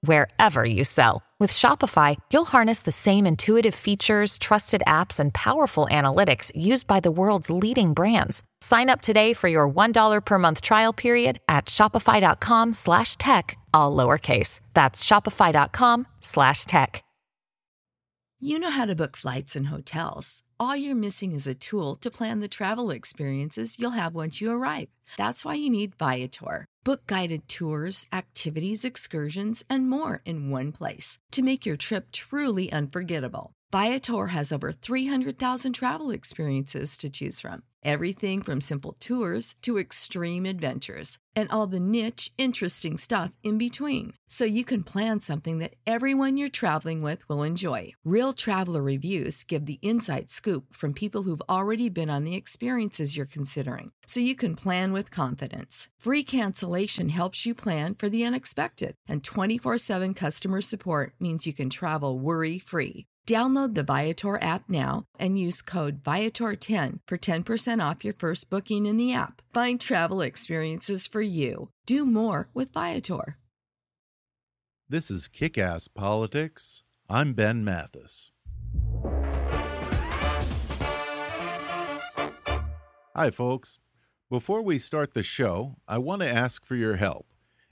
wherever you sell. With Shopify, you'll harness the same intuitive features, trusted apps, and powerful analytics used by the world's leading brands. Sign up today for your $1 per month trial period at shopify.com slash tech, all lowercase. That's shopify.com slash tech. You know how to book flights and hotels. All you're missing is a tool to plan the travel experiences you'll have once you arrive. That's why you need Viator. Book guided tours, activities, excursions, and more in one place to make your trip truly unforgettable. Viator has over 300,000 travel experiences to choose from. Everything from simple tours to extreme adventures and all the niche, interesting stuff in between. So you can plan something that everyone you're traveling with will enjoy. Real traveler reviews give the inside scoop from people who've already been on the experiences you're considering. So you can plan with confidence. Free cancellation helps you plan for the unexpected, and 24 7 customer support means you can travel worry free. Download the Viator app now and use code Viator10 for 10% off your first booking in the app. Find travel experiences for you. Do more with Viator. This is Kick Ass Politics. I'm Ben Mathis. Hi, folks. Before we start the show, I want to ask for your help.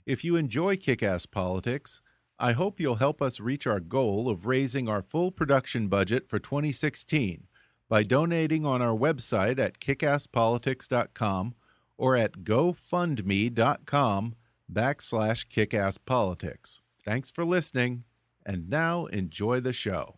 If you enjoy Kick Ass Politics, I hope you'll help us reach our goal of raising our full production budget for 2016 by donating on our website at kickasspolitics.com or at gofundme.com backslash kickasspolitics. Thanks for listening, and now enjoy the show.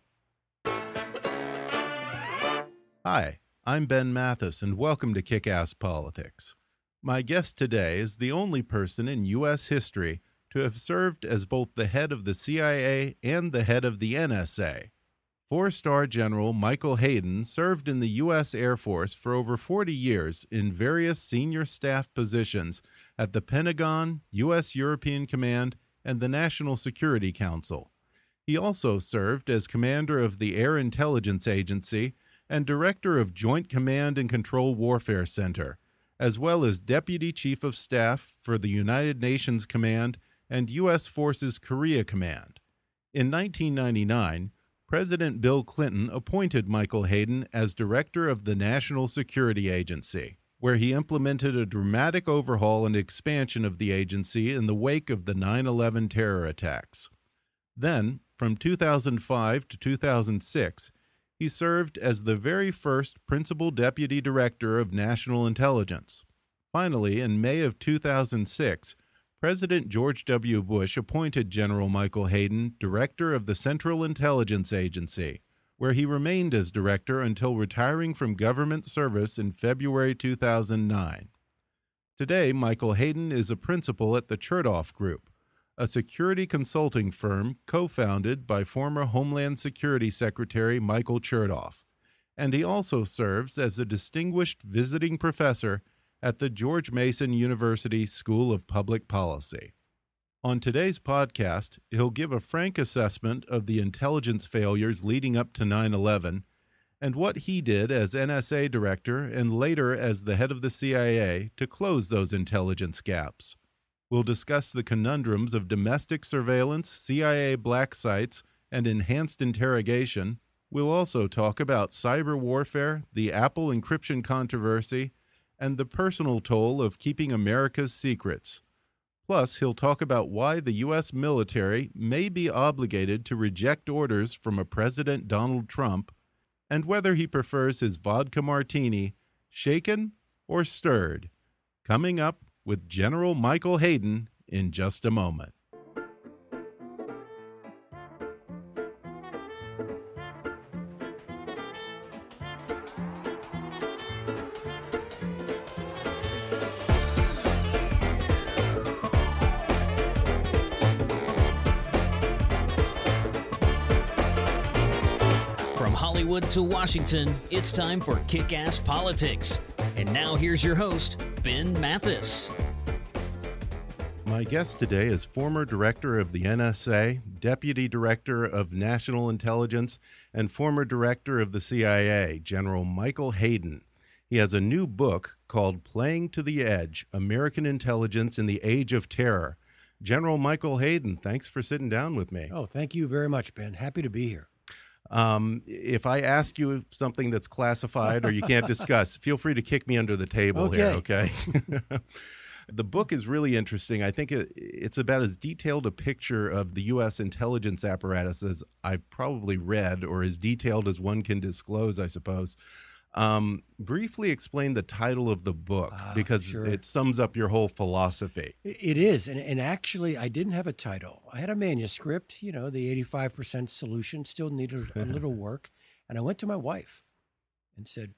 Hi, I'm Ben Mathis, and welcome to Kick Ass Politics. My guest today is the only person in U.S. history to have served as both the head of the CIA and the head of the NSA. Four star General Michael Hayden served in the U.S. Air Force for over 40 years in various senior staff positions at the Pentagon, U.S. European Command, and the National Security Council. He also served as commander of the Air Intelligence Agency and director of Joint Command and Control Warfare Center, as well as deputy chief of staff for the United Nations Command and U.S. Forces Korea Command. In 1999, President Bill Clinton appointed Michael Hayden as director of the National Security Agency, where he implemented a dramatic overhaul and expansion of the agency in the wake of the 9 11 terror attacks. Then, from 2005 to 2006, he served as the very first principal deputy director of national intelligence. Finally, in May of 2006, President George W. Bush appointed General Michael Hayden director of the Central Intelligence Agency, where he remained as director until retiring from government service in February 2009. Today, Michael Hayden is a principal at the Chertoff Group, a security consulting firm co founded by former Homeland Security Secretary Michael Chertoff, and he also serves as a distinguished visiting professor at the George Mason University School of Public Policy. On today's podcast, he'll give a frank assessment of the intelligence failures leading up to 9 11 and what he did as NSA director and later as the head of the CIA to close those intelligence gaps. We'll discuss the conundrums of domestic surveillance, CIA black sites, and enhanced interrogation. We'll also talk about cyber warfare, the Apple encryption controversy, and the personal toll of keeping America's secrets. Plus, he'll talk about why the U.S. military may be obligated to reject orders from a President Donald Trump, and whether he prefers his vodka martini shaken or stirred. Coming up with General Michael Hayden in just a moment. To Washington, it's time for Kick Ass Politics. And now here's your host, Ben Mathis. My My guest today is former director of the NSA, deputy director of national intelligence, and former director of the CIA, General Michael Hayden. He has a new book called Playing to the Edge American Intelligence in the Age of Terror. General Michael Hayden, thanks for sitting down with me. Oh, thank you very much, Ben. Happy to be here. Um, if I ask you something that's classified or you can't discuss, feel free to kick me under the table okay. here, okay? the book is really interesting. I think it, it's about as detailed a picture of the U.S. intelligence apparatus as I've probably read, or as detailed as one can disclose, I suppose. Um, briefly explain the title of the book uh, because sure. it sums up your whole philosophy. It is. And, and actually, I didn't have a title. I had a manuscript, you know, the 85% solution, still needed a little work. And I went to my wife and said,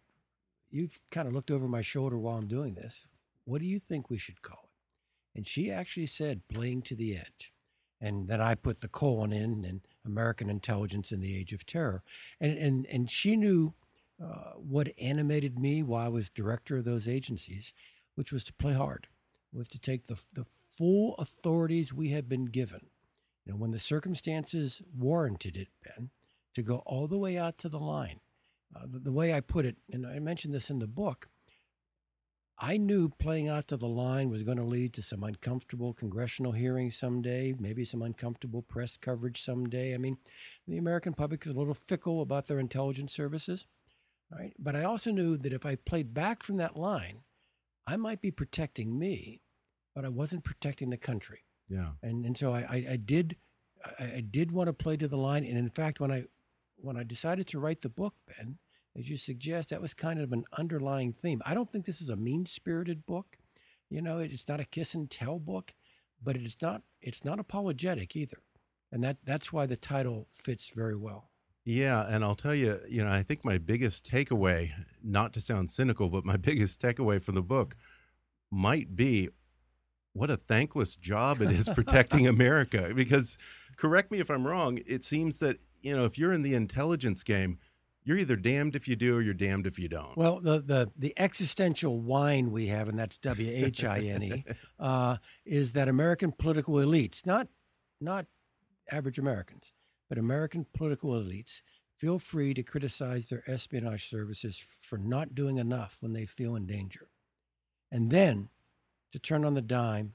You've kind of looked over my shoulder while I'm doing this. What do you think we should call it? And she actually said, Playing to the Edge. And then I put the colon in and American intelligence in the age of terror. And, and, and she knew uh, what animated me while I was director of those agencies, which was to play hard, was to take the, the full authorities we had been given. You know, when the circumstances warranted it, Ben, to go all the way out to the line. Uh, the, the way I put it, and I mentioned this in the book, I knew playing out to the line was going to lead to some uncomfortable congressional hearings someday, maybe some uncomfortable press coverage someday. I mean, the American public is a little fickle about their intelligence services. Right? But I also knew that if I played back from that line, I might be protecting me, but I wasn't protecting the country. Yeah. And and so I, I, I did I, I, did want to play to the line. And in fact, when I when I decided to write the book, Ben, as you suggest, that was kind of an underlying theme. I don't think this is a mean spirited book. You know, it's not a kiss and tell book, but it's not it's not apologetic either. And that that's why the title fits very well. Yeah, and I'll tell you, you know, I think my biggest takeaway, not to sound cynical, but my biggest takeaway from the book might be what a thankless job it is protecting America. Because, correct me if I'm wrong, it seems that, you know, if you're in the intelligence game, you're either damned if you do or you're damned if you don't. Well, the the, the existential wine we have, and that's W H I N E, uh, is that American political elites, not not average Americans, but American political elites feel free to criticize their espionage services for not doing enough when they feel in danger. And then to turn on the dime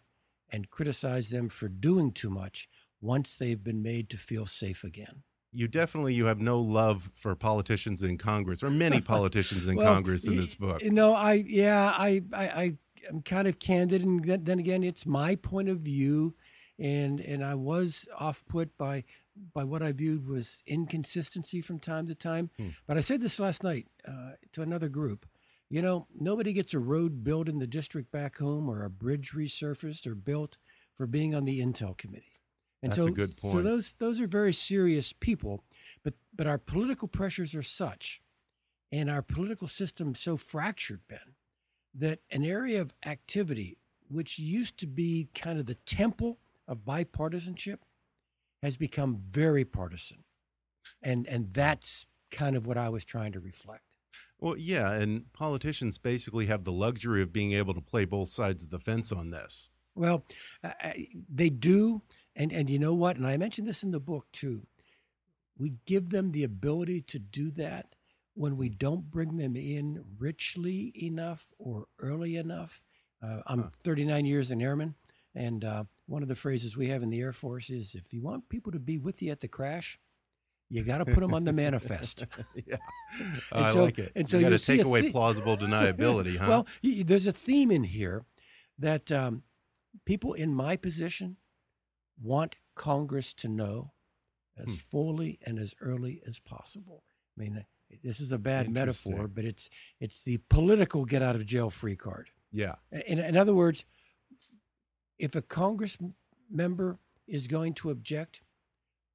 and criticize them for doing too much once they've been made to feel safe again. You definitely you have no love for politicians in Congress or many politicians in well, Congress in this book. You know, I yeah, I I, I am kind of candid, and then again, it's my point of view, and and I was off put by by what I viewed was inconsistency from time to time. Hmm. But I said this last night uh, to another group. You know, nobody gets a road built in the district back home or a bridge resurfaced or built for being on the Intel committee. And That's so, a good point. So those those are very serious people, but but our political pressures are such, and our political system so fractured, Ben, that an area of activity which used to be kind of the temple of bipartisanship has become very partisan. And and that's kind of what I was trying to reflect. Well, yeah, and politicians basically have the luxury of being able to play both sides of the fence on this. Well, uh, they do, and and you know what? And I mentioned this in the book too. We give them the ability to do that when we don't bring them in richly enough or early enough. Uh, I'm huh. 39 years an airman. And uh, one of the phrases we have in the Air Force is if you want people to be with you at the crash, you got to put them on the manifest. yeah, I so, like it. And so you got to take away the- plausible deniability, huh? well, you, there's a theme in here that um, people in my position want Congress to know as hmm. fully and as early as possible. I mean, this is a bad metaphor, but it's it's the political get out of jail free card. Yeah. In, in other words, if a Congress member is going to object,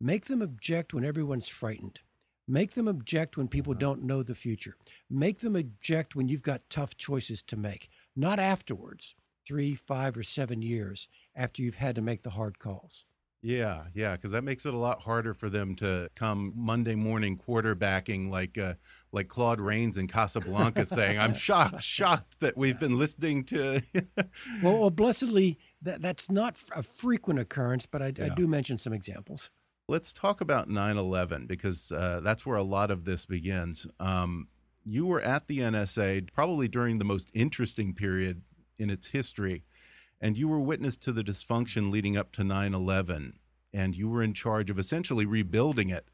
make them object when everyone's frightened. Make them object when people uh-huh. don't know the future. Make them object when you've got tough choices to make, not afterwards, three, five, or seven years after you've had to make the hard calls. Yeah, yeah, because that makes it a lot harder for them to come Monday morning quarterbacking like uh, like Claude Rains in Casablanca, saying, "I'm shocked, shocked that we've been listening to." well, well, blessedly, that that's not a frequent occurrence, but I, yeah. I do mention some examples. Let's talk about 9/11 because uh, that's where a lot of this begins. Um, you were at the NSA probably during the most interesting period in its history and you were witness to the dysfunction leading up to 9 11, and you were in charge of essentially rebuilding it.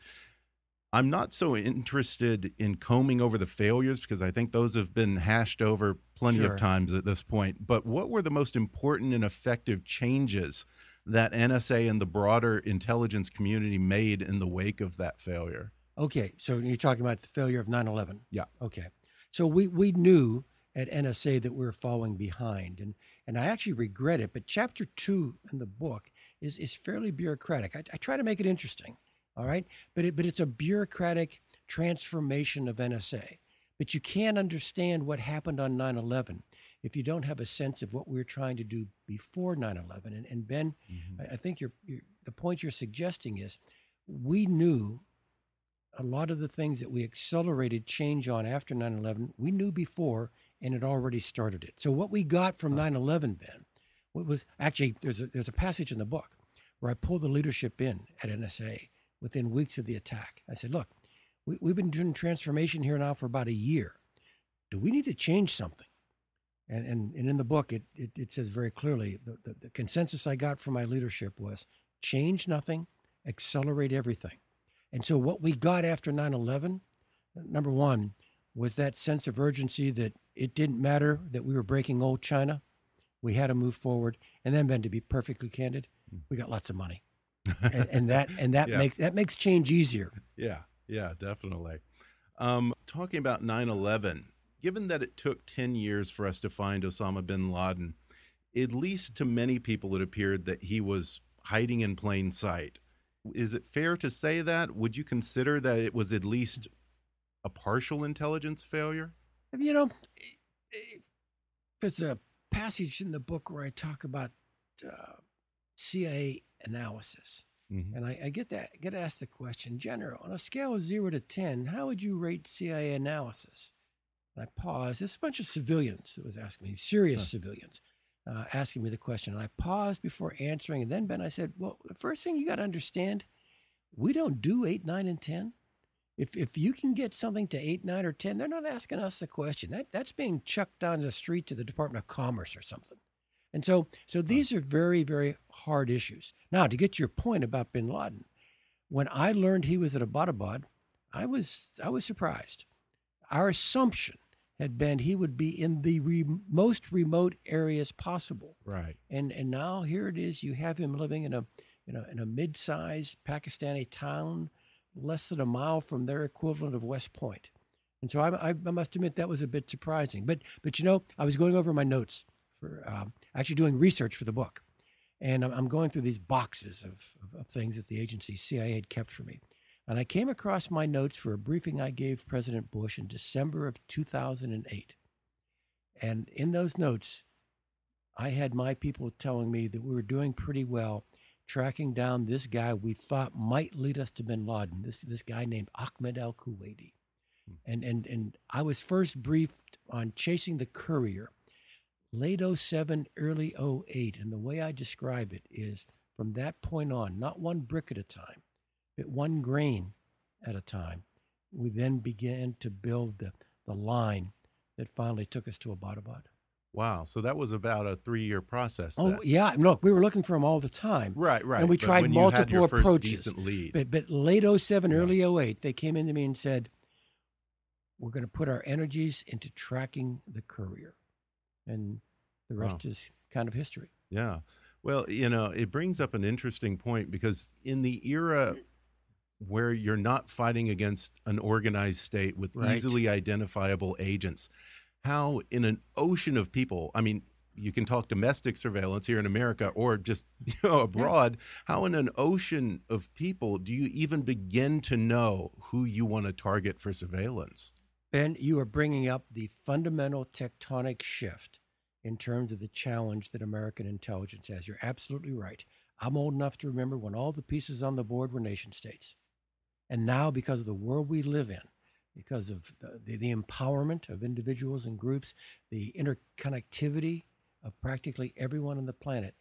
I'm not so interested in combing over the failures because I think those have been hashed over plenty sure. of times at this point. But what were the most important and effective changes that NSA and the broader intelligence community made in the wake of that failure? Okay, so you're talking about the failure of 9 11. Yeah. Okay. So we, we knew at NSA that we were falling behind. And and I actually regret it. But chapter two in the book is is fairly bureaucratic. I, I try to make it interesting, all right. But it, but it's a bureaucratic transformation of NSA. But you can't understand what happened on 9/11 if you don't have a sense of what we were trying to do before 9/11. And, and Ben, mm-hmm. I, I, think you're, you're, the point you're suggesting is we knew a lot of the things that we accelerated change on after 9/11. We knew before and it already started it. So what we got from 9/11, Ben, what was actually there's a, there's a passage in the book where I pulled the leadership in at NSA within weeks of the attack. I said, look, we, we've been doing transformation here now for about a year. Do we need to change something? And, and, and in the book, it, it, it says very clearly the, the, the consensus I got from my leadership was change nothing, accelerate everything. And so, what we got after 9 11, number one, was that sense of urgency that it didn't matter that we were breaking old China. We had to move forward. And then, Ben, to be perfectly candid, we got lots of money, and, and that and that yeah. makes that makes change easier. Yeah, yeah, definitely. Um, talking about 9/11, given that it took 10 years for us to find Osama bin Laden, at least to many people, it appeared that he was hiding in plain sight. Is it fair to say that? Would you consider that it was at least a partial intelligence failure? You know, there's a passage in the book where I talk about uh, CIA analysis. Mm-hmm. And I, I, get that get asked the question, General, on a scale of zero to ten, how would you rate CIA analysis? And I paused. There's a bunch of civilians that was asking me, serious huh. civilians, uh, asking me the question. And I paused before answering. And then Ben, I said, Well, the first thing you got to understand, we don't do eight, nine, and ten. If if you can get something to eight, nine, or ten, they're not asking us the question. That that's being chucked down the street to the Department of Commerce or something. And so so these are very, very hard issues. Now, to get to your point about bin Laden, when I learned he was at Abbottabad, I was I was surprised. Our assumption had been he would be in the re- most remote areas possible. Right. And and now here it is. You have him living in a you know in a mid-sized Pakistani town less than a mile from their equivalent of West Point. And so I, I, must admit that was a bit surprising. But but you know, I was going over my notes for um, actually doing research for the book, and I'm, going through these boxes of, of, things that the agency CIA had kept for me, and I came across my notes for a briefing I gave President Bush in December of 2008. And in those notes, I had my people telling me that we were doing pretty well tracking down this guy we thought might lead us to bin Laden, this, this guy named Ahmed al Kuwaiti. Hmm. And, and, and I was first briefed on chasing the courier late 07, early 08. And the way I describe it is from that point on, not one brick at a time, but one grain at a time, we then began to build the, the line that finally took us to Abbottabad. Wow. So that was about a three year process. Oh, yeah. Look, we were looking for them all the time. Right, right. And we but tried multiple approaches. But, but late 07, yeah. early 08, they came into me and said, we're going to put our energies into tracking the courier. And the rest wow. is kind of history. Yeah. Well, you know, it brings up an interesting point because in the era where you're not fighting against an organized state with right. easily identifiable agents, how in an ocean of people, I mean, you can talk domestic surveillance here in America or just you know abroad. Yeah. How in an ocean of people do you even begin to know who you want to target for surveillance? Ben, you are bringing up the fundamental tectonic shift in terms of the challenge that American intelligence has. You're absolutely right. I'm old enough to remember when all the pieces on the board were nation states. And now, because of the world we live in, because of the, the, empowerment of individuals and groups, the interconnectivity of practically everyone on the planet,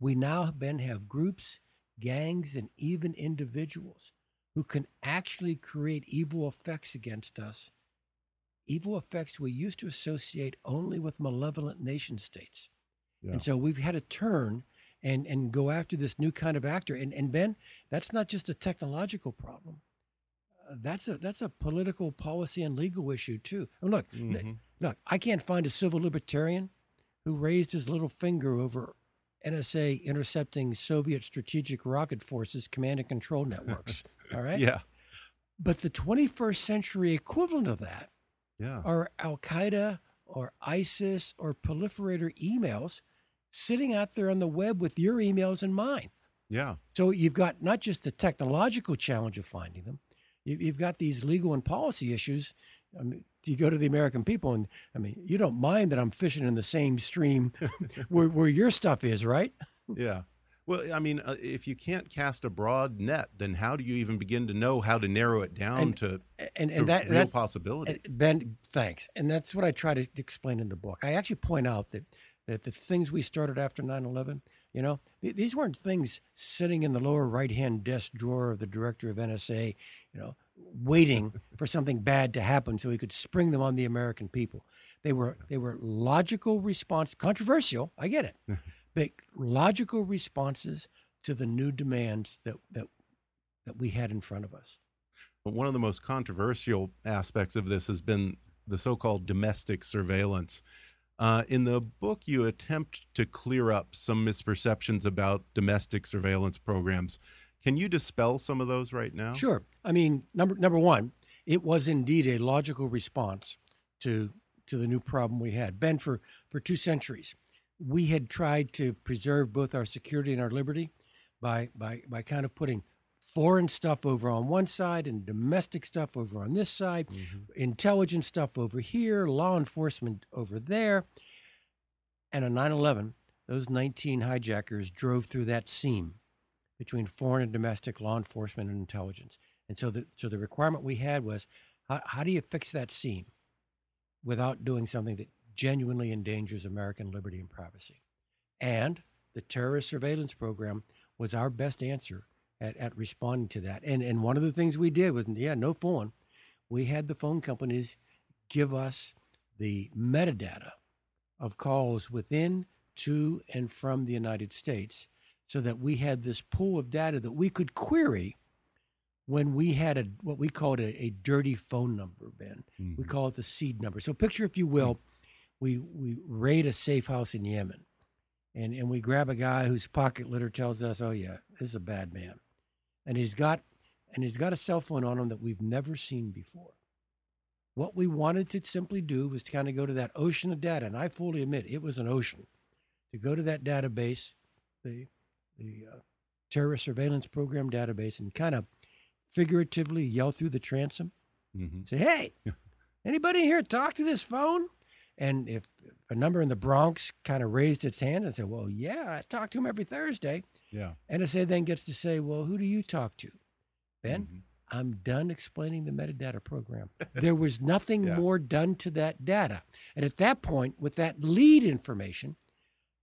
we now, Ben, have groups, gangs, and even individuals who can actually create evil effects against us. Evil effects we used to associate only with malevolent nation states. Yeah. And so we've had to turn and, and go after this new kind of actor. And, and Ben, that's not just a technological problem. That's a that's a political policy and legal issue too. And look, Mhm. look, I can't find a civil libertarian who raised his little finger over NSA intercepting Soviet strategic rocket forces command and control networks. all right. Yeah. But the 21st century equivalent of that Yeah. are Al Qaeda or ISIS or proliferator emails sitting out there on the web with your emails and mine. Yeah. So you've got not just the technological challenge of finding them, you- you've got these legal and policy issues. I mean, you go to the American people, and I mean, you don't mind that I'm fishing in the same stream where, where your stuff is, right? Yeah. Well, I mean, uh, if you can't cast a broad net, then how do you even begin to know how to narrow it down And- to, And to and that real that's possibilities? Uh, Ben, thanks. And that's what I try to explain in the book. I actually point out that that the things we started after 9/11, you know, th- these weren't things sitting in the lower right-hand desk drawer of the director of NSA, you know, waiting for something bad to happen so he could spring them on the American people. They were they were logical response, controversial, I get it. but logical responses to the new demands that that that we had in front of us. But one of the most controversial aspects of this has been the so-called domestic surveillance. Uh, in the book, you attempt to clear up some misperceptions about domestic surveillance programs. Can you dispel some of those right now? Sure. I mean, number number one, it was indeed a logical response to to the new problem we had. Ben, for for two centuries, we had tried to preserve both our security and our liberty by by by kind of putting foreign stuff over on one side and domestic stuff over on this side, mm-hmm. intelligence stuff over here, law enforcement over there. And on 9 11, those 19 hijackers drove through that seam between foreign and domestic law enforcement and intelligence. And so the, so the requirement we had was how, how do you fix that seam without doing something that genuinely endangers American liberty and privacy? And the terrorist surveillance program was our best answer at, at responding to that. And, and one of the things we did was, yeah, no phone. We had the phone companies give us the metadata of calls within, to, and from the United States so that we had this pool of data that we could query when we had a what we called a, a dirty phone number, Ben. We Mhm. call it the seed number. So picture, if you will, we we raid a safe house in Yemen, and and we grab a guy whose pocket litter tells us, oh yeah, this is a bad man, and he's got and he's got a cell phone on him that we've never seen before. What we wanted to simply do was to kind of go to that ocean of data, and I fully admit it was an ocean. To go to that database, the the uh, terrorist surveillance program database, and kind of figuratively yell through the transom, Mhm. say, "Hey, anybody here talk to this phone?" And if, a number in the Bronx kind of raised its hand and said, "Well, yeah, I talk to him every Thursday," Yeah. NSA then gets to say, "Well, who do you talk to?" Ben, Mhm. I'm done explaining the metadata program. There was nothing Yeah. more done to that data. And at that point, with that lead information,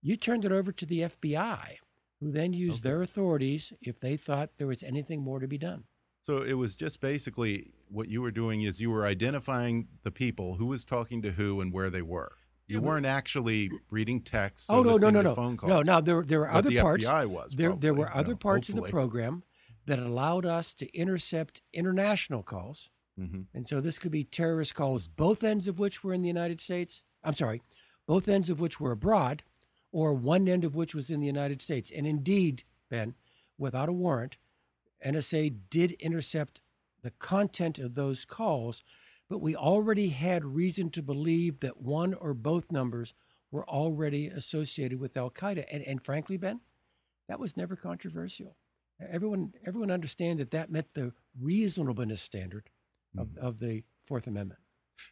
you turned it over to the FBI, who then used Okay. their authorities if they thought there was anything more to be done. So it was just basically what you were doing is you were identifying the people who was talking to who and where they were. You weren't actually reading texts. oh no, no, no, no, phone calls. no. Now there there were other the parts. FBI was. there there were other you know, parts of the program that allowed us to intercept international calls. Mhm. And so this could be terrorist calls, both ends of which were in the United States. I'm sorry, both ends of which were abroad, or one end of which was in the United States. And indeed, Ben, without a warrant, NSA did intercept the content of those calls, but we already had reason to believe that one or both numbers were already associated with Al Qaeda. And, and frankly, Ben, that was never controversial. Everyone, everyone understand that that met the reasonableness standard of, mm-hmm. of the Fourth Amendment.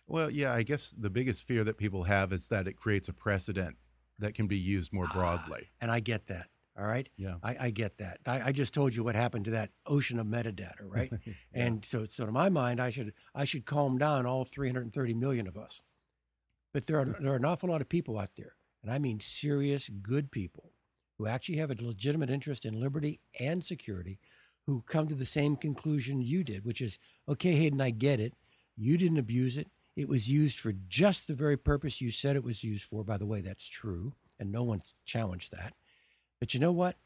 Well, yeah, I guess the biggest fear that people have is that it creates a precedent that can be used more ah, broadly. And I get that. All right. Yeah. I, I get that. I, I just told you what happened to that ocean of metadata, right? And so, so to my mind, I should I should calm down all 330 million of us. But there are there are an awful lot of people out there, and I mean serious, good people, who actually have a legitimate interest in liberty and security, who come to the same conclusion you did, which is, okay, Hayden, I get it. You didn't abuse it. It was used for just the very purpose you said it was used for. By the way, that's true, and no one's challenged that. But you know what?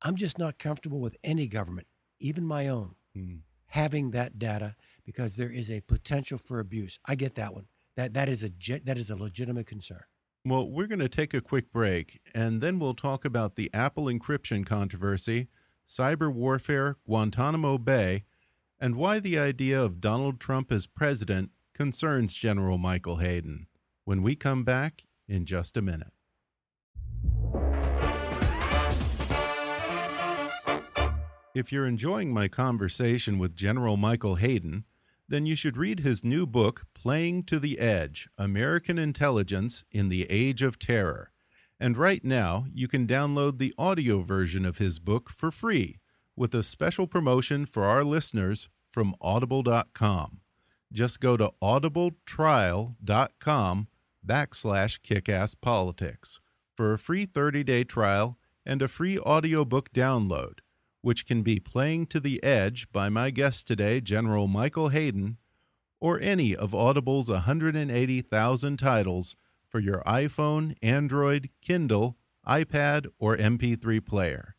I'm just not comfortable with any government, even my own, Hmm. having that data because there is a potential for abuse. I get that one. That that is a that is a legitimate concern. Well, we're going to take a quick break, and then we'll talk about the Apple encryption controversy, cyber warfare, Guantanamo Bay, and why the idea of Donald Trump as president concerns General Michael Hayden. When we come back in just a minute. If you're enjoying my conversation with General Michael Hayden, then you should read his new book, Playing to the Edge American Intelligence in the Age of Terror. And right now, you can download the audio version of his book for free with a special promotion for our listeners from audible.com. Just go to audibletrial.com backslash kickasspolitics for a free 30-day trial and a free audiobook download which can be Playing to the Edge by my guest today, General Michael Hayden, or any of Audible's 180,000 titles for your iPhone, Android, Kindle, iPad, or MP3 player.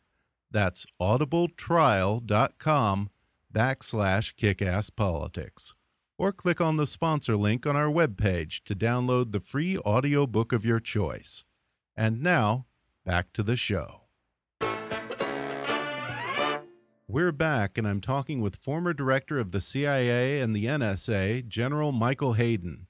That's audibletrial.com backslash kickasspolitics. Or click on the sponsor link on our webpage to download the free audiobook of your choice. And now, back to the show. We're back, and I'm talking with former director of the CIA and the NSA, General Michael Hayden.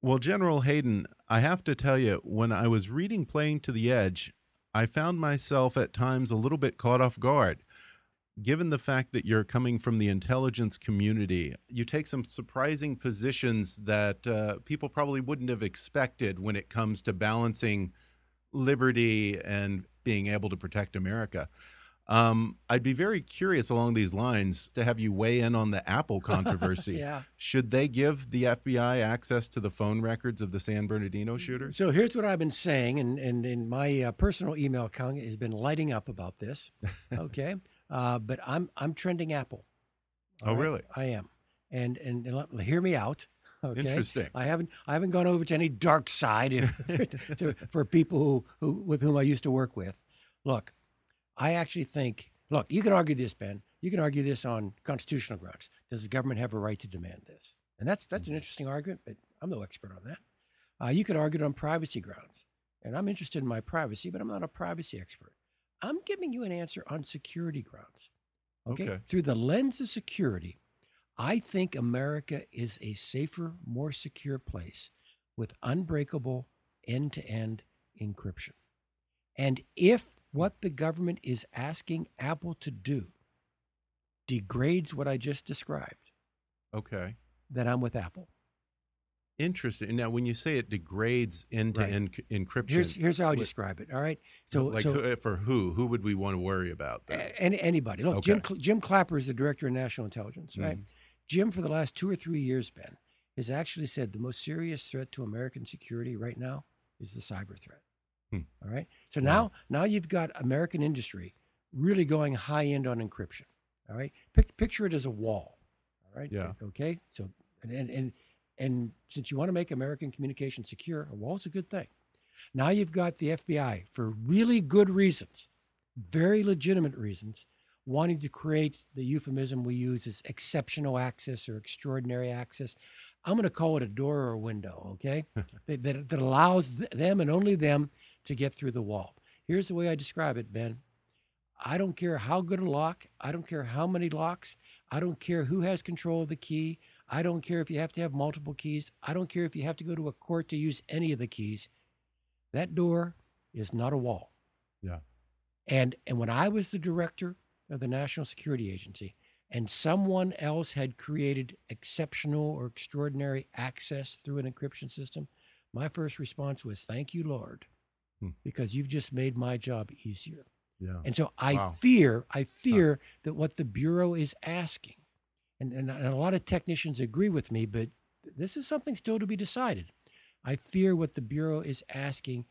Well, General Hayden, I have to tell you, when I was reading Playing to the Edge, I found myself at times a little bit caught off guard. Given the fact that you're coming from the intelligence community, you take some surprising positions that uh, people probably wouldn't have expected when it comes to balancing liberty and being able to protect America. Um, I'd be very curious along these lines to have you weigh in on the Apple controversy. Yeah. Should they give the FBI access to the phone records of the San Bernardino shooter? So here's what I've been saying, and and, and my uh, personal email account has been lighting up about this. Okay, uh, but I'm I'm trending Apple. Oh, right? really? I am, and and, and let, hear me out. Okay? Interesting. I haven't I haven't gone over to any dark side if, to, for people who, who with whom I used to work with. Look, I actually think. Look, you can argue this, Ben. You can argue this on constitutional grounds. Does the government have a right to demand this? And that's that's an interesting argument, but I'm no expert on that. Uh, you could argue it on privacy grounds, and I'm interested in my privacy, but I'm not a privacy expert. I'm giving you an answer on security grounds. Okay. Through the lens of security, I think America is a safer, more secure place with unbreakable end to end encryption. And if what the government is asking Apple to do degrades what I just described, Okay. then I'm with Apple. Interesting. Now, when you say it degrades end-to-end encryption, Here's here's how I describe it. All right. So like so who, uh, for who? Who would we want to worry about? Any, anybody. Look, Jim Okay. Cl- Jim Clapper is the director of national intelligence, right? Mhm. Jim, for the last two or three years, Ben, has actually said the most serious threat to American security right now is the cyber threat. Hmm. All right. So Wow. now, now you've got American industry really going high end on encryption. All right. Pic- picture it as a wall. All right. Yeah. Okay. So and and and, and since you want to make American communication secure, a wall's a good thing. Now you've got the FBI for really good reasons, very legitimate reasons, wanting to create the euphemism we use as exceptional access or extraordinary access. I'm going to call it a door or a window, okay? that, that, that allows th- them and only them to get through the wall. Here's the way I describe it, Ben. I don't care how good a lock, I don't care how many locks, I don't care who has control of the key, I don't care if you have to have multiple keys, I don't care if you have to go to a court to use any of the keys. That door is not a wall. Yeah. And and when I was the director of the National Security Agency and someone else had created exceptional or extraordinary access through an encryption system, my first response was thank you Lord Hmm. because you've just made my job easier. Yeah. And so I Wow. fear, I fear that what the Bureau is asking, and, and, and a lot of technicians agree with me, but this is something still to be decided. I fear what the Bureau is asking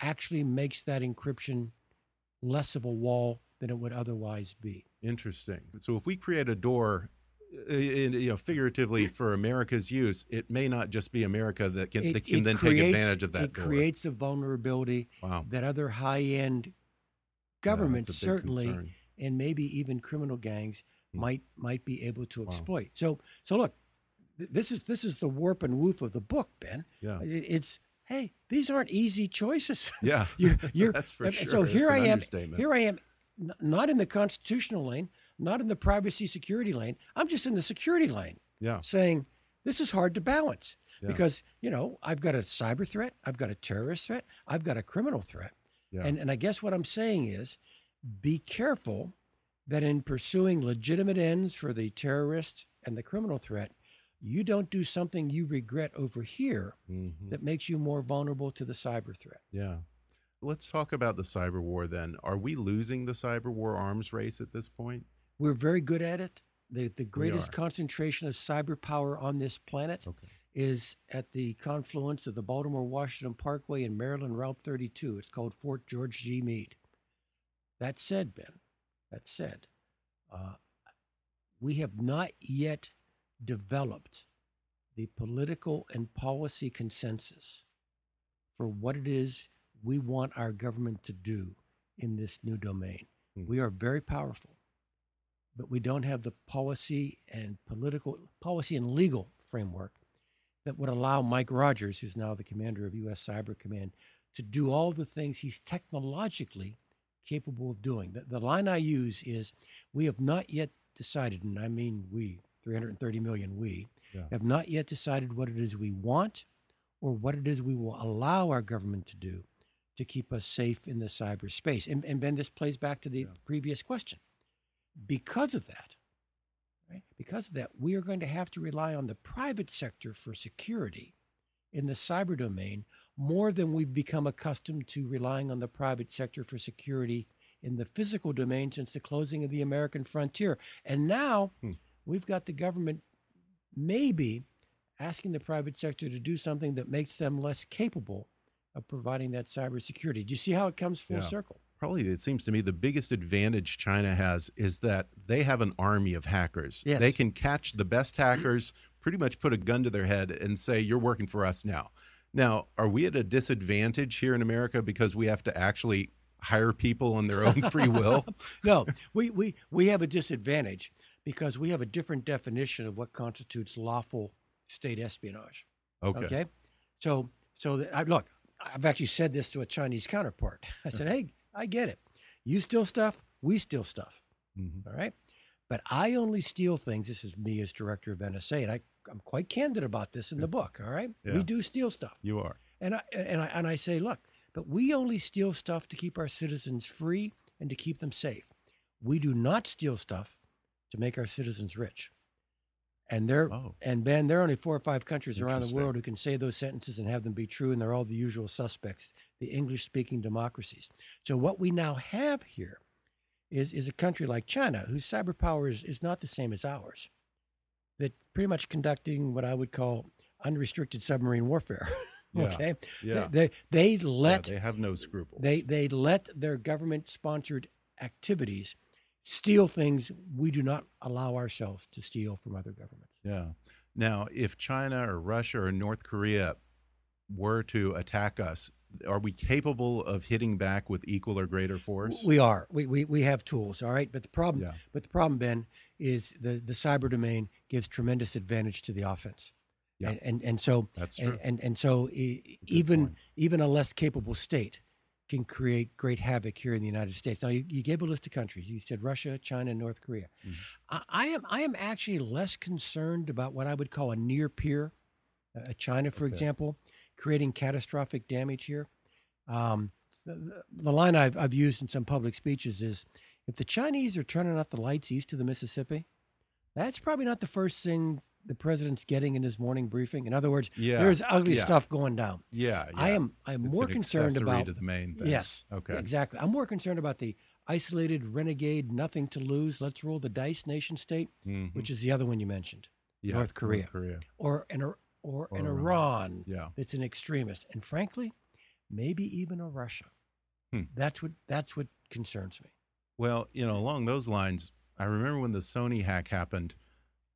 actually makes that encryption less of a wall than it would otherwise be. Interesting. So if we create a door, uh, in, you know, figuratively for America's use, it may not just be America that can, It- that can then creates- take advantage of that It door. creates a vulnerability wow. that other high-end governments that's a big certainly concern. and maybe even criminal gangs. Hmm. might might be able to Wow. exploit. So so look, th- this is this is the warp and woof of the book, Ben. Yeah. It's hey, these aren't easy choices. Yeah. you're, you're, That's for sure. So here I am. Here I am, n- not in the constitutional lane, not in the privacy security lane. I'm just in the security lane, Yeah. saying this is hard to balance Yeah. because you know I've got a cyber threat, I've got a terrorist threat, I've got a criminal threat, Yeah. and and I guess what I'm saying is, be careful that in pursuing legitimate ends for the terrorist and the criminal threat, you don't do something you regret over here Mhm. that makes you more vulnerable to the cyber threat. Yeah. Let's talk about the cyber war then. Are we losing the cyber war arms race at this point? We're very good at it. The, the greatest concentration of cyber power on this planet Okay. is at the confluence of the Baltimore Washington Parkway and Maryland Route 32. It's called Fort George G. Meade. That said, Ben, that said, uh, we have not yet developed the political and policy consensus for what it is we want our government to do in this new domain. Hmm. We are very powerful, but we don't have the policy and political policy and legal framework that would allow Mike Rogers, who's now the commander of U.S. Cyber Command, to do all the things he's technologically capable of doing. The, the line I use is we have not yet decided, and I mean we, 330 million we, Yeah. have not yet decided what it is we want or what it is we will allow our government to do to keep us safe in the cyberspace. And, and Ben, this plays back to the Yeah. previous question. Because of that, right, because of that, we are going to have to rely on the private sector for security in the cyber domain more than we've become accustomed to relying on the private sector for security in the physical domain since the closing of the American frontier. And now Hmm. we've got the government maybe asking the private sector to do something that makes them less capable of providing that cybersecurity. Do you see how it comes full Yeah. circle? Probably, it seems to me, the biggest advantage China has is that they have an army of hackers. Yes. They can catch the best hackers, pretty much put a gun to their head, and say, You're working for us now. Now, are we at a disadvantage here in America because we have to actually hire people on their own free will? no, we, we, we have a disadvantage because we have a different definition of what constitutes lawful state espionage. Okay. Okay. So, so that, I, look, I've actually said this to a Chinese counterpart. I said, hey, I get it. You steal stuff, we steal stuff. Mhm. All right. But I only steal things. This is me as director of NSA, and I, I'm quite candid about this in the book. All right. Yeah. We do steal stuff. You are. And I and I and I say, look, but we only steal stuff to keep our citizens free and to keep them safe. We do not steal stuff to make our citizens rich. And there Oh. and Ben, there are only four or five countries around the world who can say those sentences and have them be true, and they're all the usual suspects, the English-speaking democracies. So what we now have here is is a country like China, whose cyber power is, is not the same as ours, that pretty much conducting what I would call unrestricted submarine warfare. Yeah. okay, Yeah. they, they, they Yeah, they have no scruple. they they let their government sponsored activities steal things we do not allow ourselves to steal from other governments. Yeah. Now, if China or Russia or North Korea were to attack us, are we capable of hitting back with equal or greater force? We are. We, we we have tools, all right? But the problem Yeah. but the problem Ben is the the cyber domain gives tremendous advantage to the offense. Yeah. And and, and so That's and, true. and and so e- even point. even a less capable state can create great havoc here in the United States. Now you, you gave a list of countries. You said Russia, China, and North Korea. Mhm. I, I am I am actually less concerned about what I would call a near peer, uh, China, for Okay. example, creating catastrophic damage here. Um, the, the, line I've, I've used in some public speeches is if the Chinese are turning off the lights east of the Mississippi, that's probably not the first thing the president's getting in his morning briefing. In other words, Yeah, there's ugly yeah. stuff going down. yeah, yeah. I am I'm It's more concerned about to the main thing. yes, Okay. exactly. I'm more concerned about the isolated renegade, nothing to lose, let's roll the dice nation state, Mhm. which is the other one you mentioned, Yeah, North Korea. North Korea. or an or, or an Or Iran Yeah. that's an extremist, and frankly, maybe even a Russia. Hmm. That's what that's what concerns me. Well, you know, along those lines, I remember when the Sony hack happened.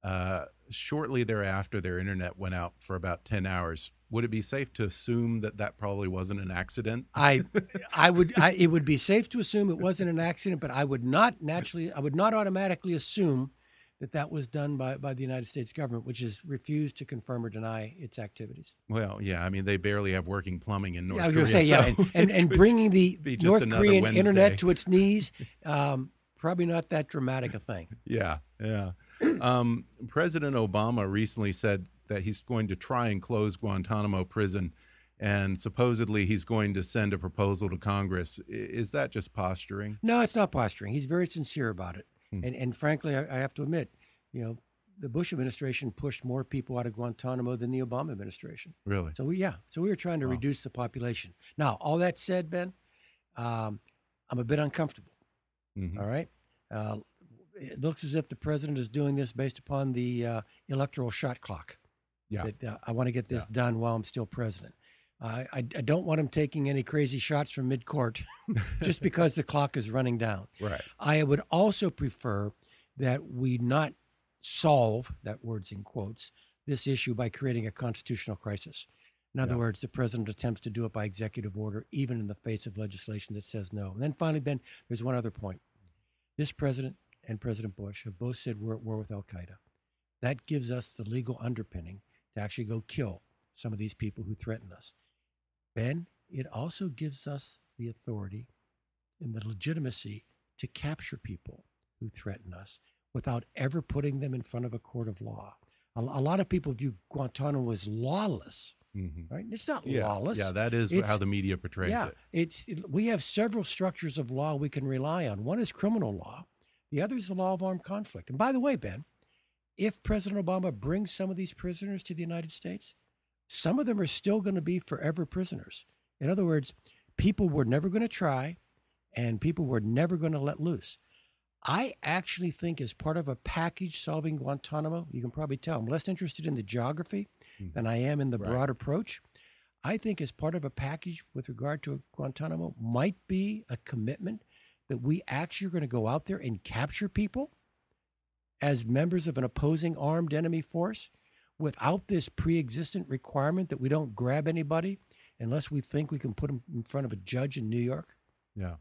Uh, shortly thereafter, their internet went out for about ten hours. Would it be safe to assume that that probably wasn't an accident? I, I would, I, it would be safe to assume it wasn't an accident, but I would not naturally, I would not automatically assume that that was done by, by the United States government, which has refused to confirm or deny its activities. Well, yeah, I mean they barely have working plumbing in North yeah, I was Korea. going to say, yeah, and, and, and bringing the North Korean Wednesday. internet to its knees, um, probably not that dramatic a thing. Yeah, yeah. Um, President Obama recently said that he's going to try and close Guantanamo prison, and supposedly he's going to send a proposal to Congress. Is that just posturing? No, it's not posturing. He's very sincere about it. Hmm. And, and frankly, I, I have to admit, you know, the Bush administration pushed more people out of Guantanamo than the Obama administration. Really? So we, yeah, so we were trying to Wow. reduce the population. Now, all that said, Ben, um, I'm a bit uncomfortable. Mhm. All right, uh, it looks as if the president is doing this based upon the uh, electoral shot clock. Yeah. That uh, I want to get this Yeah. done while I'm still president. I, I, I don't want him taking any crazy shots from mid court, just because the clock is running down. Right. I would also prefer that we not solve that words in quotes this issue by creating a constitutional crisis. In other Yeah. words, the president attempts to do it by executive order, even in the face of legislation that says no. And then finally, Ben, there's one other point. This president and President Bush have both said we're at war with Al Qaeda. That gives us the legal underpinning to actually go kill some of these people who threaten us. Ben, it also gives us the authority and the legitimacy to capture people who threaten us without ever putting them in front of a court of law. A, a lot of people view Guantanamo as lawless, Mhm. right? It's not Yeah. lawless. Yeah, that is It's- how the media portrays yeah, it. it's it, we have several structures of law we can rely on. One is criminal law, the other is the law of armed conflict. And by the way, Ben, if President Obama brings some of these prisoners to the United States, some of them are still going to be forever prisoners. In other words, people were never going to try, and people were never going to let loose. I actually think, as part of a package solving Guantanamo, you can probably tell I'm less interested in the geography Mhm. than I am in the Right. broad approach. I think, as part of a package with regard to Guantanamo, might be a commitment that we actually are going to go out there and capture people as members of an opposing armed enemy force without this pre existent requirement that we don't grab anybody unless we think we can put them in front of a judge in New York. Yeah.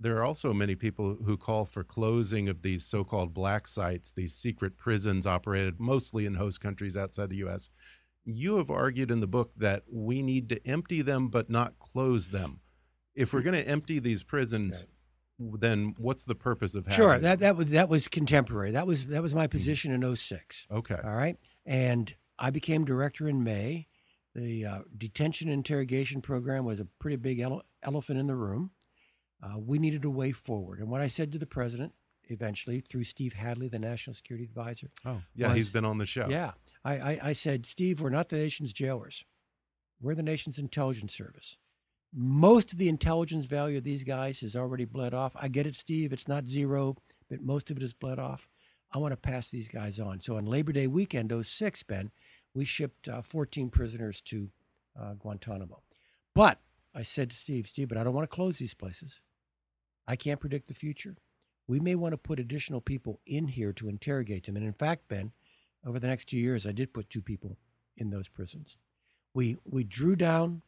There are also many people who call for closing of these so called black sites, these secret prisons operated mostly in host countries outside the U.S. You have argued in the book that we need to empty them but not close them. If we're going to empty these prisons, then what's the purpose of having Sure, them? that, that was that was contemporary. That was that was my hmm. position in 06. Okay. All right. And I became director in May. The uh, detention interrogation program was a pretty big ele- elephant in the room. Uh, we needed a way forward. And what I said to the president, eventually, through Steve Hadley, the national security advisor, Oh, yeah, was- he's been on the show. yeah, I, I, I said, Steve, we're not the nation's jailers. We're the nation's intelligence service. Most of the intelligence value of these guys has already bled off. I get it, Steve. It's not zero, but most of it is bled off. I want to pass these guys on. So on Labor Day weekend, 06, Ben, we shipped uh, 14 prisoners to uh, Guantanamo. But I said to Steve, Steve, but I don't want to close these places. I can't predict the future. We may want to put additional people in here to interrogate them. And in fact, Ben, over the next two years, I did put two people in those prisons. We we drew down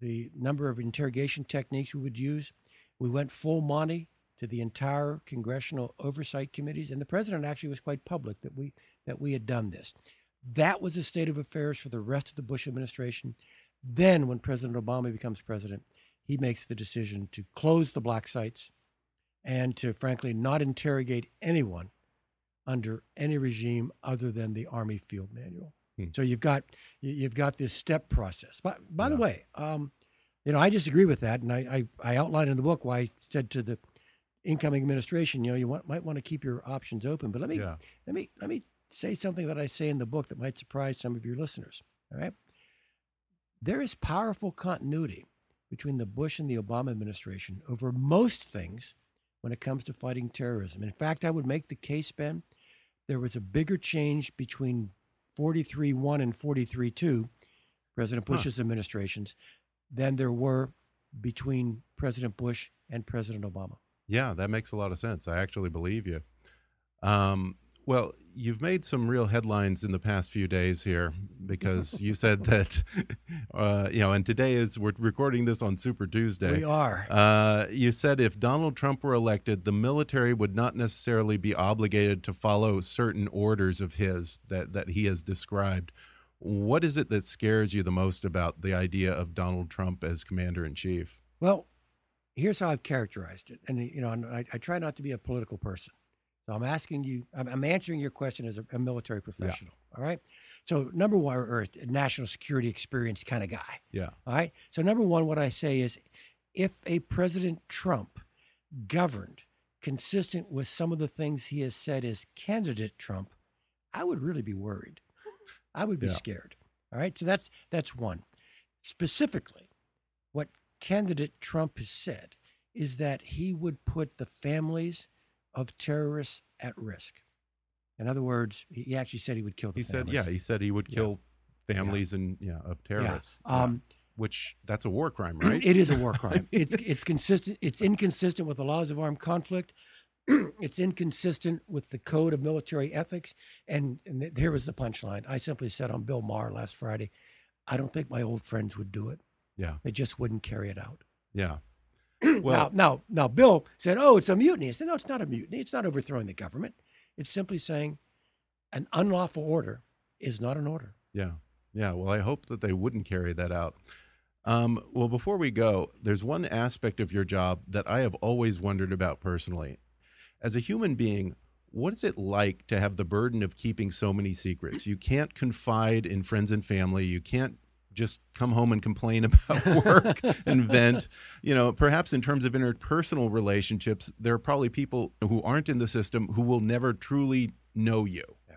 the number of interrogation techniques we would use. We went full Monty to the entire congressional oversight committees, and the president actually was quite public that we that we had done this. That was the state of affairs for the rest of the Bush administration. Then, when President Obama becomes president, he makes the decision to close the black sites and to, frankly, not interrogate anyone under any regime other than the Army Field Manual. Hmm. So you've got you- you've got this step process. But by the Yeah. way, um, you know, I disagree with that, and I, I I outlined in the book why I said to the incoming administration, you know, you want, might want to keep your options open. But let me Yeah. let me let me say something that I say in the book that might surprise some of your listeners. All right, there is powerful continuity between the Bush and the Obama administration over most things when it comes to fighting terrorism. In fact, I would make the case, Ben, there was a bigger change between 43-1 and 43-2, President Huh. Bush's administrations, than there were between President Bush and President Obama. Yeah, that makes a lot of sense. I actually believe you. Um, well, you've made some real headlines in the past few days here because you said that, uh, you know, and today is we're recording this on Super Tuesday. We are. Uh, you said if Donald Trump were elected, the military would not necessarily be obligated to follow certain orders of his that, that he has described. What is it that scares you the most about the idea of Donald Trump as commander in chief? Well, here's how I've characterized it, and you know, I, I try not to be a political person. So I'm asking you, I'm, I'm answering your question as a, a military professional. All right. So number one, or a national security experience kind of guy. Yeah. All right. So number one, what I say is, if a President Trump governed consistent with some of the things he has said as candidate Trump, I would really be worried. I would be Yeah. scared. All right. So that's that's one. Specifically, what candidate Trump has said is that he would put the families of terrorists at risk. In other words, he actually said he would kill the He said, families. yeah, he said he would Yeah. kill families and yeah of terrorists. Yeah. Um, which that's a war crime, right? It is a war crime. It's it's consistent. It's inconsistent with the laws of armed conflict. it's inconsistent with the code of military ethics. And, and here was the punchline. I simply said on Bill Maher last Friday, I don't think my old friends would do it. Yeah, They just wouldn't carry it out. yeah. now, Well, now, now, Bill said, "Oh, it's a mutiny." I said, "No, it's not a mutiny. It's not overthrowing the government. It's simply saying an unlawful order is not an order." yeah, yeah. Well, I hope that they wouldn't carry that out. Um, well, before we go, there's one aspect of your job that I have always wondered about personally. As a human being, what is it like to have the burden of keeping so many secrets? You can't confide in friends and family. You can't just come home and complain about work and vent. You know, perhaps in terms of interpersonal relationships, there are probably people who aren't in the system who will never truly know you. Yeah.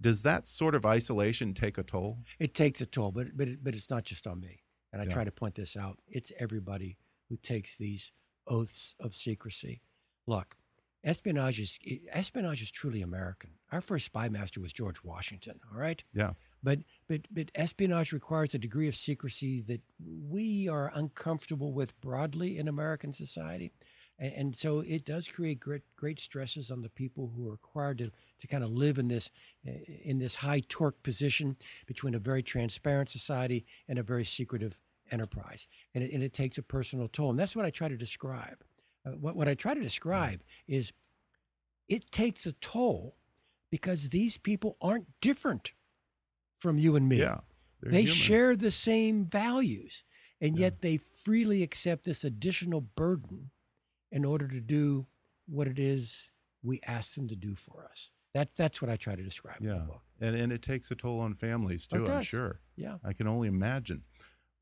Does that sort of isolation take a toll? It takes a toll, but but it, but it's not just on me. And I Yeah. try to point this out. It's everybody who takes these oaths of secrecy. Look, espionage is espionage is truly American. Our first spy master was George Washington. All right. Yeah. But but but espionage requires a degree of secrecy that we are uncomfortable with broadly in American society. And, and so it does create great great stresses on the people who are required to, to kind of live in this eh, in this high torque position between a very transparent society and a very secretive enterprise. And it, and it takes a personal toll. And that's what I try to describe. Uh, what, what I try to describe is it takes a toll because these people aren't different from you and me. Yeah. they're humans. share the same values, and Yeah. yet they freely accept this additional burden in order to do what it is we ask them to do for us. That, that's what I try to describe in the book. And, and it takes a toll on families Oh, too, I'm sure. Yeah. I can only imagine.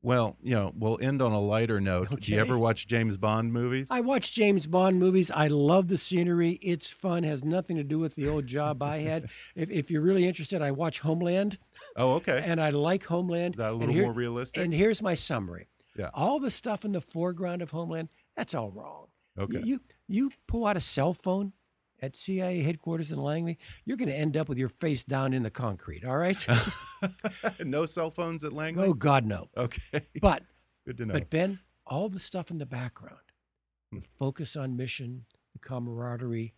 Well, you know, we'll end on a lighter note. Do you ever watch James Bond movies? I watch James Bond movies. I love the scenery. It's fun. Has nothing to do with the old job I had. if, if you're really interested, I watch Homeland, oh, okay. and I like Homeland. Is that a little here- more realistic? And here's my summary. Yeah. All the stuff in the foreground of Homeland, that's all wrong. okay. You you pull out a cell phone at CIA headquarters in Langley, you're going to end up with your face down in the concrete. All right? no cell phones at Langley? oh God, no. Okay. But Good to know. but Ben, all the stuff in the background, Hmm. the focus on mission, the camaraderie,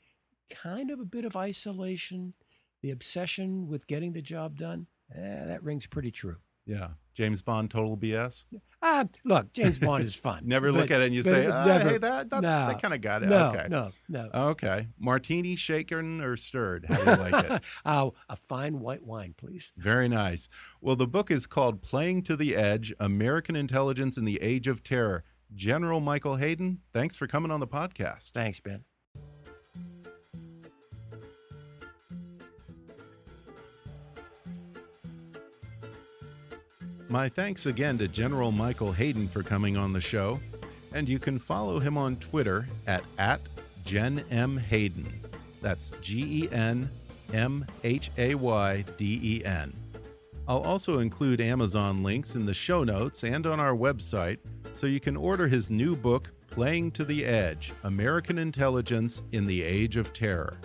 kind of a bit of isolation, the obsession with getting the job done. Eh, that rings pretty true. Yeah. James Bond total BS? Ah, look, James Bond is fun. Never look at it and you say, it "Ah, never- hey, that, that's, no, that kind of got it. No, okay. no, no. Okay. Martini shaken or stirred? How do you like it? Oh, a fine white wine, please. Very nice. Well, the book is called Playing to the Edge American Intelligence in the Age of Terror. General Michael Hayden, thanks for coming on the podcast. Thanks, Ben. My thanks again to General Michael Hayden for coming on the show. And you can follow him on Twitter at, at Gen M Hayden. That's G E N M H A Y D E N. I'll also include Amazon links in the show notes and on our website so you can order his new book, Playing to the Edge American Intelligence in the Age of Terror.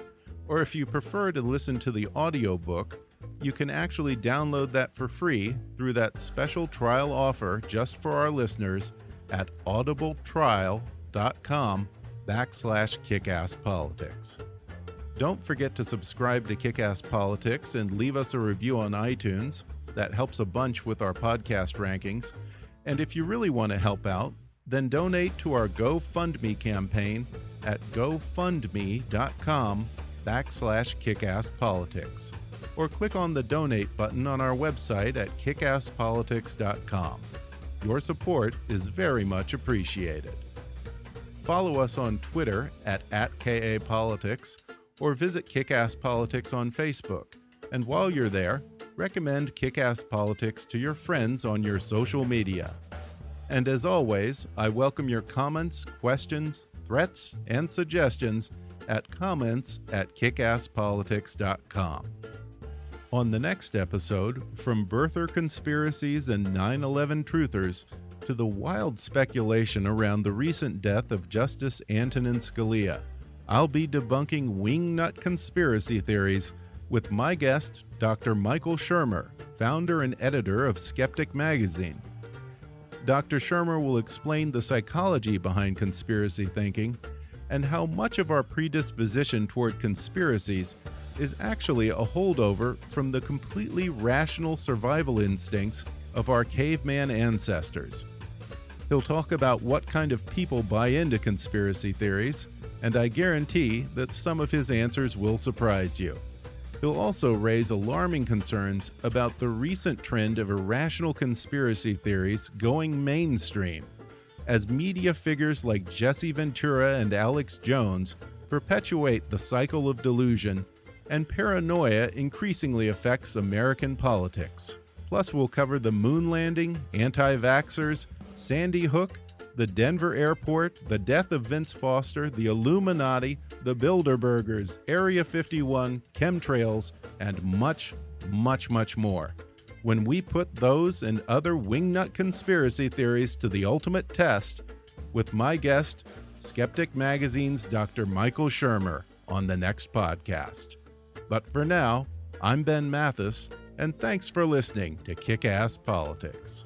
Or if you prefer to listen to the audiobook, you can actually download that for free through that special trial offer just for our listeners at audibletrial.com backslash kickasspolitics. Don't forget to subscribe to Kickass Politics and leave us a review on iTunes. That helps a bunch with our podcast rankings. And if you really want to help out, then donate to our GoFundMe campaign at gofundme.com backslash kickasspolitics or click on the donate button on our website at kickasspolitics.com. Your support is very much appreciated. Follow us on Twitter at, KAPolitics or visit Kickass Politics on Facebook. And while you're there, recommend Kickass Politics to your friends on your social media. And as always, I welcome your comments, questions, threats, and suggestions at comments at kickasspolitics.com. On the next episode, from birther conspiracies and 9 11 truthers to the wild speculation around the recent death of Justice Antonin Scalia, I'll be debunking wingnut conspiracy theories with my guest, Dr. Michael Shermer, founder and editor of Skeptic Magazine. Dr. Shermer will explain the psychology behind conspiracy thinking and how much of our predisposition toward conspiracies is actually a holdover from the completely rational survival instincts of our caveman ancestors. He'll talk about what kind of people buy into conspiracy theories, and I guarantee that some of his answers will surprise you. He'll also raise alarming concerns about the recent trend of irrational conspiracy theories going mainstream, as media figures like Jesse Ventura and Alex Jones perpetuate the cycle of delusion and paranoia increasingly affects American politics. Plus, we'll cover the moon landing, anti vaxxers, Sandy Hook, the Denver airport, the death of Vince Foster, the Illuminati, the Bilderbergers, Area 51, chemtrails, and much, much, much more. When we put those and other wingnut conspiracy theories to the ultimate test, with my guest, Skeptic Magazine's Dr. Michael Shermer, on the next podcast. But for now, I'm Ben Mathis, and thanks for listening to Kick Ass Politics.